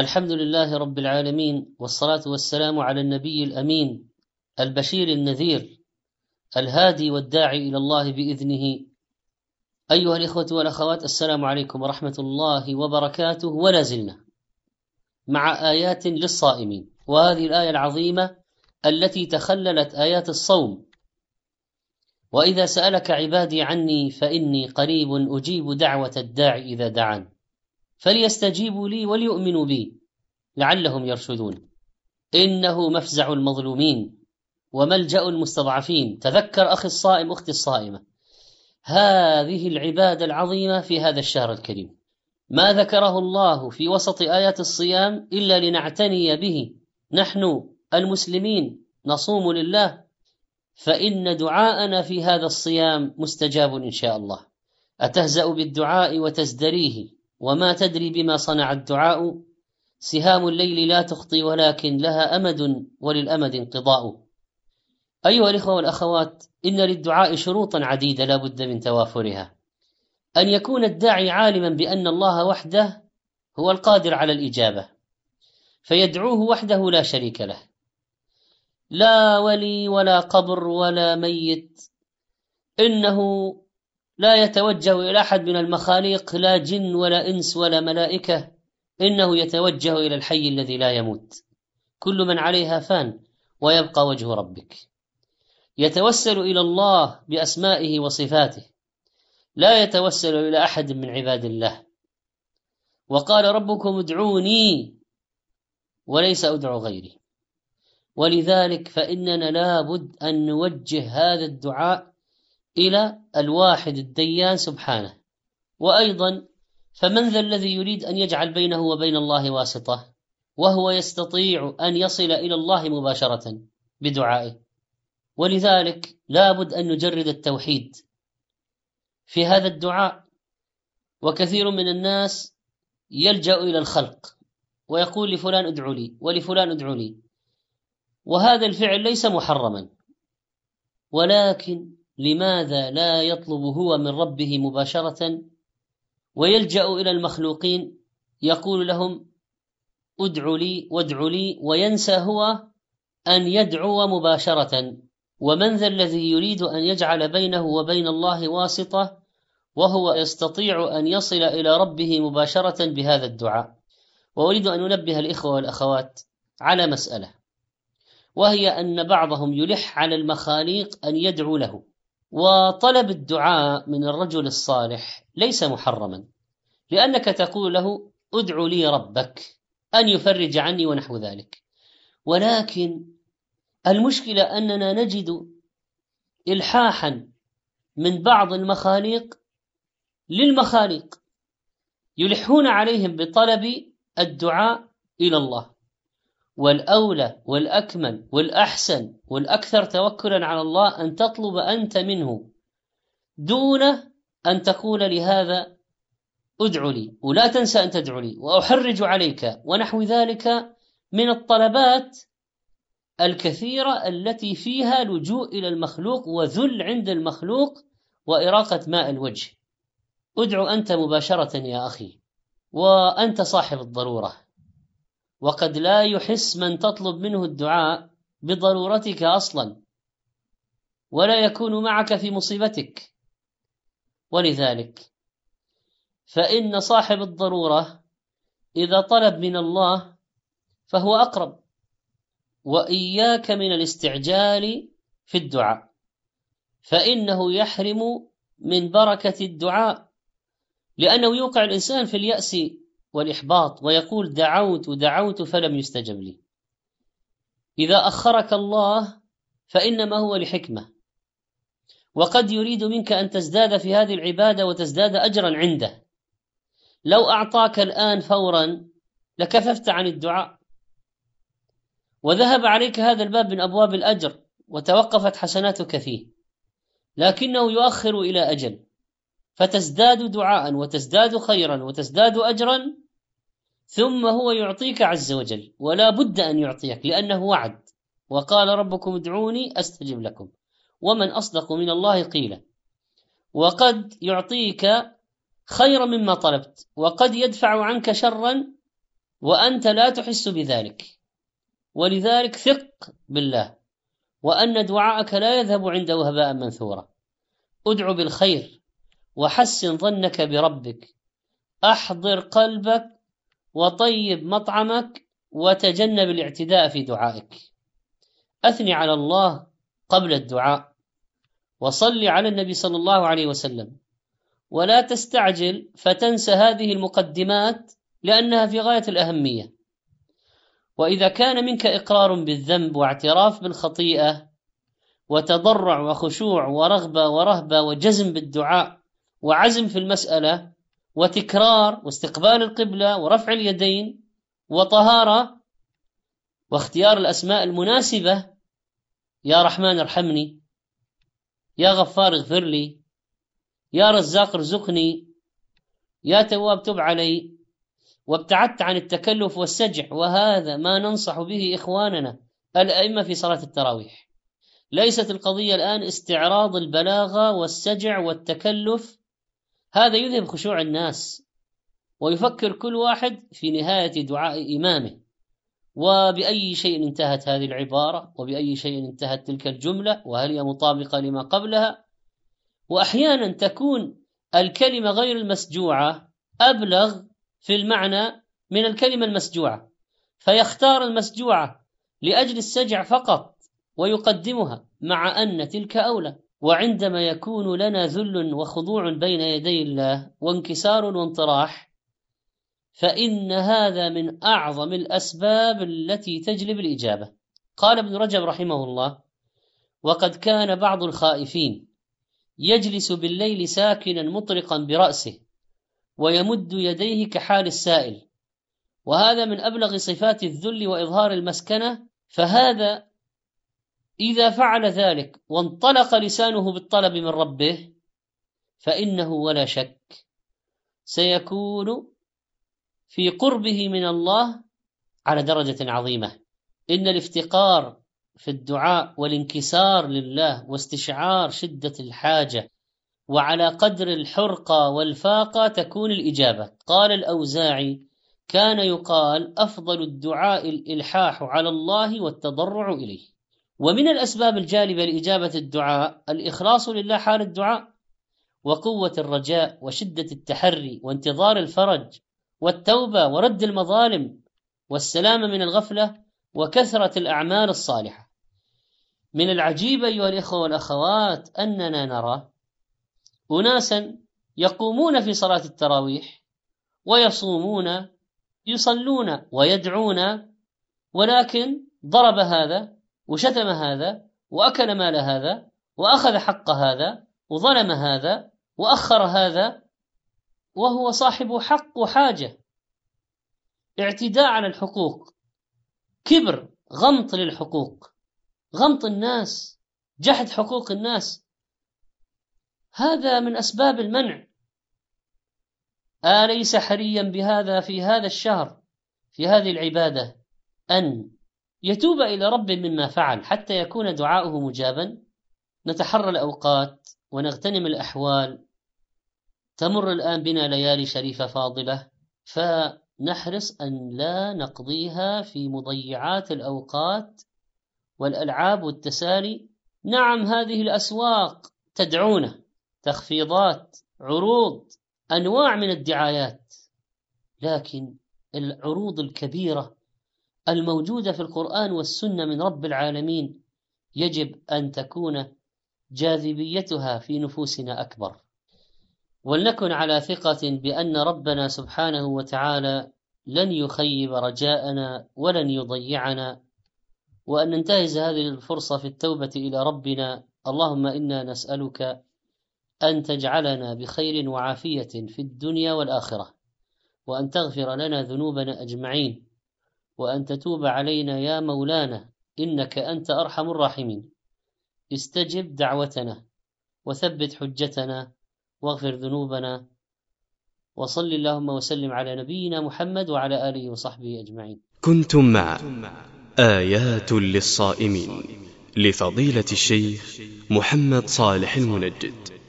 الحمد لله رب العالمين والصلاة والسلام على النبي الأمين البشير النذير الهادي والداعي إلى الله بإذنه. أيها الإخوة والأخوات السلام عليكم ورحمة الله وبركاته ولا زلنا مع آيات للصائمين. وهذه الآية العظيمة التي تخللت آيات الصوم. وإذا سألك عبادي عني فإني قريب أجيب دعوة الداعي إذا دعان. فليستجيبوا لي وليؤمنوا بي لعلهم يرشدون. إنه مفزع المظلومين وملجأ المستضعفين. تذكر أخي الصائم أختي الصائمة. هذه العبادة العظيمة في هذا الشهر الكريم. ما ذكره الله في وسط آيات الصيام إلا لنعتني به. نحن المسلمين نصوم لله. فإن دعاءنا في هذا الصيام مستجاب إن شاء الله. أتهزأ بالدعاء وتزدريه؟ وما تدري بما صنع الدعاء. سهام الليل لا تخطي ولكن لها أمد وللأمد انقضاء. أيها الإخوة والأخوات إن للدعاء شروطا عديدة لا بد من توافرها. أن يكون الداعي عالما بأن الله وحده هو القادر على الإجابة فيدعوه وحده لا شريك له. لا ولي ولا قبر ولا ميت إنه لا يتوجه إلى أحد من المخاليق لا جن ولا إنس ولا ملائكة إنه يتوجه إلى الحي الذي لا يموت. كل من عليها فان ويبقى وجه ربك. يتوسل إلى الله بأسمائه وصفاته. لا يتوسل إلى أحد من عباد الله. وقال ربكم ادعوني وليس أدعو غيري. ولذلك فإننا لابد أن نوجه هذا الدعاء إلى الواحد الديان سبحانه. وأيضا فمن ذا الذي يريد أن يجعل بينه وبين الله واسطة وهو يستطيع أن يصل إلى الله مباشرة بدعائه. ولذلك لابد أن نجرد التوحيد في هذا الدعاء. وكثير من الناس يلجأ إلى الخلق ويقول لفلان ادعو لي ولفلان ادعو لي. وهذا الفعل ليس محرما ولكن لماذا لا يطلب هو من ربه مباشرة؟ ويلجأ إلى المخلوقين يقول لهم ادعوا لي وادعوا لي. وينسى هو أن يدعو مباشرة. ومن ذا الذي يريد أن يجعل بينه وبين الله واسطة؟ وهو يستطيع أن يصل إلى ربه مباشرة بهذا الدعاء. وأريد أن أنبه الإخوة والأخوات على مسألة وهي أن بعضهم يلح على المخاليق أن يدعو له. وطلب الدعاء من الرجل الصالح ليس محرما لأنك تقول له ادعو لي ربك أن يفرج عني ونحو ذلك. ولكن المشكلة أننا نجد إلحاحا من بعض المخاليق للمخاليق يلحون عليهم بطلب الدعاء إلى الله. والأولى والأكمل والأحسن والأكثر توكلا على الله أن تطلب أنت منه دون أن تقول لهذا ادع لي ولا تنسى أن تدعو لي وأحرج عليك ونحو ذلك من الطلبات الكثيرة التي فيها لجوء إلى المخلوق وذل عند المخلوق وإراقة ماء الوجه. ادعو أنت مباشرة يا أخي وأنت صاحب الضرورة. وقد لا يحس من تطلب منه الدعاء بضرورتك أصلا ولا يكون معك في مصيبتك. ولذلك فإن صاحب الضرورة إذا طلب من الله فهو أقرب وإياك من الاستعجال في الدعاء فإنه يحرم من بركة الدعاء لأنه يوقع الإنسان في اليأس والإحباط ويقول دعوت ودعوت فلم يستجب لي. إذا أخرك الله فإنما هو لحكمة. وقد يريد منك أن تزداد في هذه العبادة وتزداد أجرا عنده. لو أعطاك الآن فورا لكففت عن الدعاء. وذهب عليك هذا الباب من أبواب الأجر وتوقفت حسناتك فيه. لكنه يؤخر إلى أجل. فتزداد دعاء وتزداد خيرا وتزداد اجرا ثم هو يعطيك عز وجل ولا بد أن يعطيك لأنه وعد. وقال ربكم ادعوني أستجب لكم. ومن أصدق من الله قيلا وقد يعطيك خيرا مما طلبت وقد يدفع عنك شرا وأنت لا تحس بذلك. ولذلك ثق بالله وأن دعاءك لا يذهب عنده هباء منثورا. ادع بالخير وحسن ظنك بربك. أحضر قلبك وطيب مطعمك وتجنب الاعتداء في دعائك. أثني على الله قبل الدعاء وصل على النبي صلى الله عليه وسلم. ولا تستعجل فتنسى هذه المقدمات لأنها في غاية الأهمية. وإذا كان منك إقرار بالذنب واعتراف بالخطيئة وتضرع وخشوع ورغبة ورهبة وجزم بالدعاء وعزم في المسألة وتكرار واستقبال القبلة ورفع اليدين وطهارة واختيار الأسماء المناسبة. يا رحمن ارحمني يا غفار اغفر لي يا رزاق ارزقني يا تواب تب علي وابتعدت عن التكلف والسجع. وهذا ما ننصح به إخواننا الأئمة في صلاة التراويح. ليست القضية الآن استعراض البلاغة والسجع والتكلف هذا يذهب خشوع الناس ويفكر كل واحد في نهاية دعاء إمامه. وبأي شيء انتهت هذه العبارة وبأي شيء انتهت تلك الجملة وهل هي مطابقة لما قبلها؟ وأحيانا تكون الكلمة غير المسجوعة أبلغ في المعنى من الكلمة المسجوعة فيختار المسجوعة لأجل السجع فقط ويقدمها مع أن تلك أولى. وعندما يكون لنا ذل وخضوع بين يدي الله وانكسار وانطراح فإن هذا من أعظم الأسباب التي تجلب الإجابة. قال ابن رجب رحمه الله وقد كان بعض الخائفين يجلس بالليل ساكنا مطرقا برأسه ويمد يديه كحال السائل وهذا من أبلغ صفات الذل وإظهار المسكنة فهذا إذا فعل ذلك وانطلق لسانه بالطلب من ربه فإنه ولا شك سيكون في قربه من الله على درجة عظيمة. إن الافتقار في الدعاء والانكسار لله واستشعار شدة الحاجة وعلى قدر الحرقة والفاقة تكون الإجابة. قال الأوزاعي كان يقال أفضل الدعاء الإلحاح على الله والتضرع إليه. ومن الأسباب الجالبه لإجابة الدعاء الإخلاص لله حال الدعاء وقوة الرجاء وشدة التحري وانتظار الفرج والتوبة ورد المظالم والسلامه من الغفلة وكثرة الأعمال الصالحة. من العجيب أيها الإخوة والأخوات أننا نرى اناسا يقومون في صلاة التراويح ويصومون يصلون ويدعون ولكن ضرب هذا وشتم هذا وأكل مال هذا وأخذ حق هذا وظلم هذا وأخر هذا وهو صاحب حق وحاجة. اعتداء على الحقوق. كبر غمط للحقوق. غمط الناس جحد حقوق الناس. هذا من أسباب المنع. آليس حريا بهذا في هذا الشهر في هذه العبادة أن يتوب إلى رب مما فعل حتى يكون دعاؤه مجابا. نتحرى الأوقات ونغتنم الأحوال. تمر الآن بنا ليالي شريفة فاضلة فنحرص أن لا نقضيها في مضيعات الأوقات والألعاب والتسالي. نعم هذه الأسواق تدعونا تخفيضات عروض أنواع من الدعايات لكن العروض الكبيرة الموجودة في القرآن والسنة من رب العالمين يجب أن تكون جاذبيتها في نفوسنا أكبر. ولنكن على ثقة بأن ربنا سبحانه وتعالى لن يخيب رجاءنا ولن يضيعنا. وأن ننتهز هذه الفرصة في التوبة إلى ربنا. اللهم إنا نسألك أن تجعلنا بخير وعافية في الدنيا والآخرة وأن تغفر لنا ذنوبنا أجمعين. وأن تتوب علينا يا مولانا إنك أنت أرحم الراحمين. استجب دعوتنا وثبت حجتنا واغفر ذنوبنا وصل اللهم وسلم على نبينا محمد وعلى آله وصحبه أجمعين. كنتم مع آيات للصائمين لفضيلة الشيخ محمد صالح المنجد.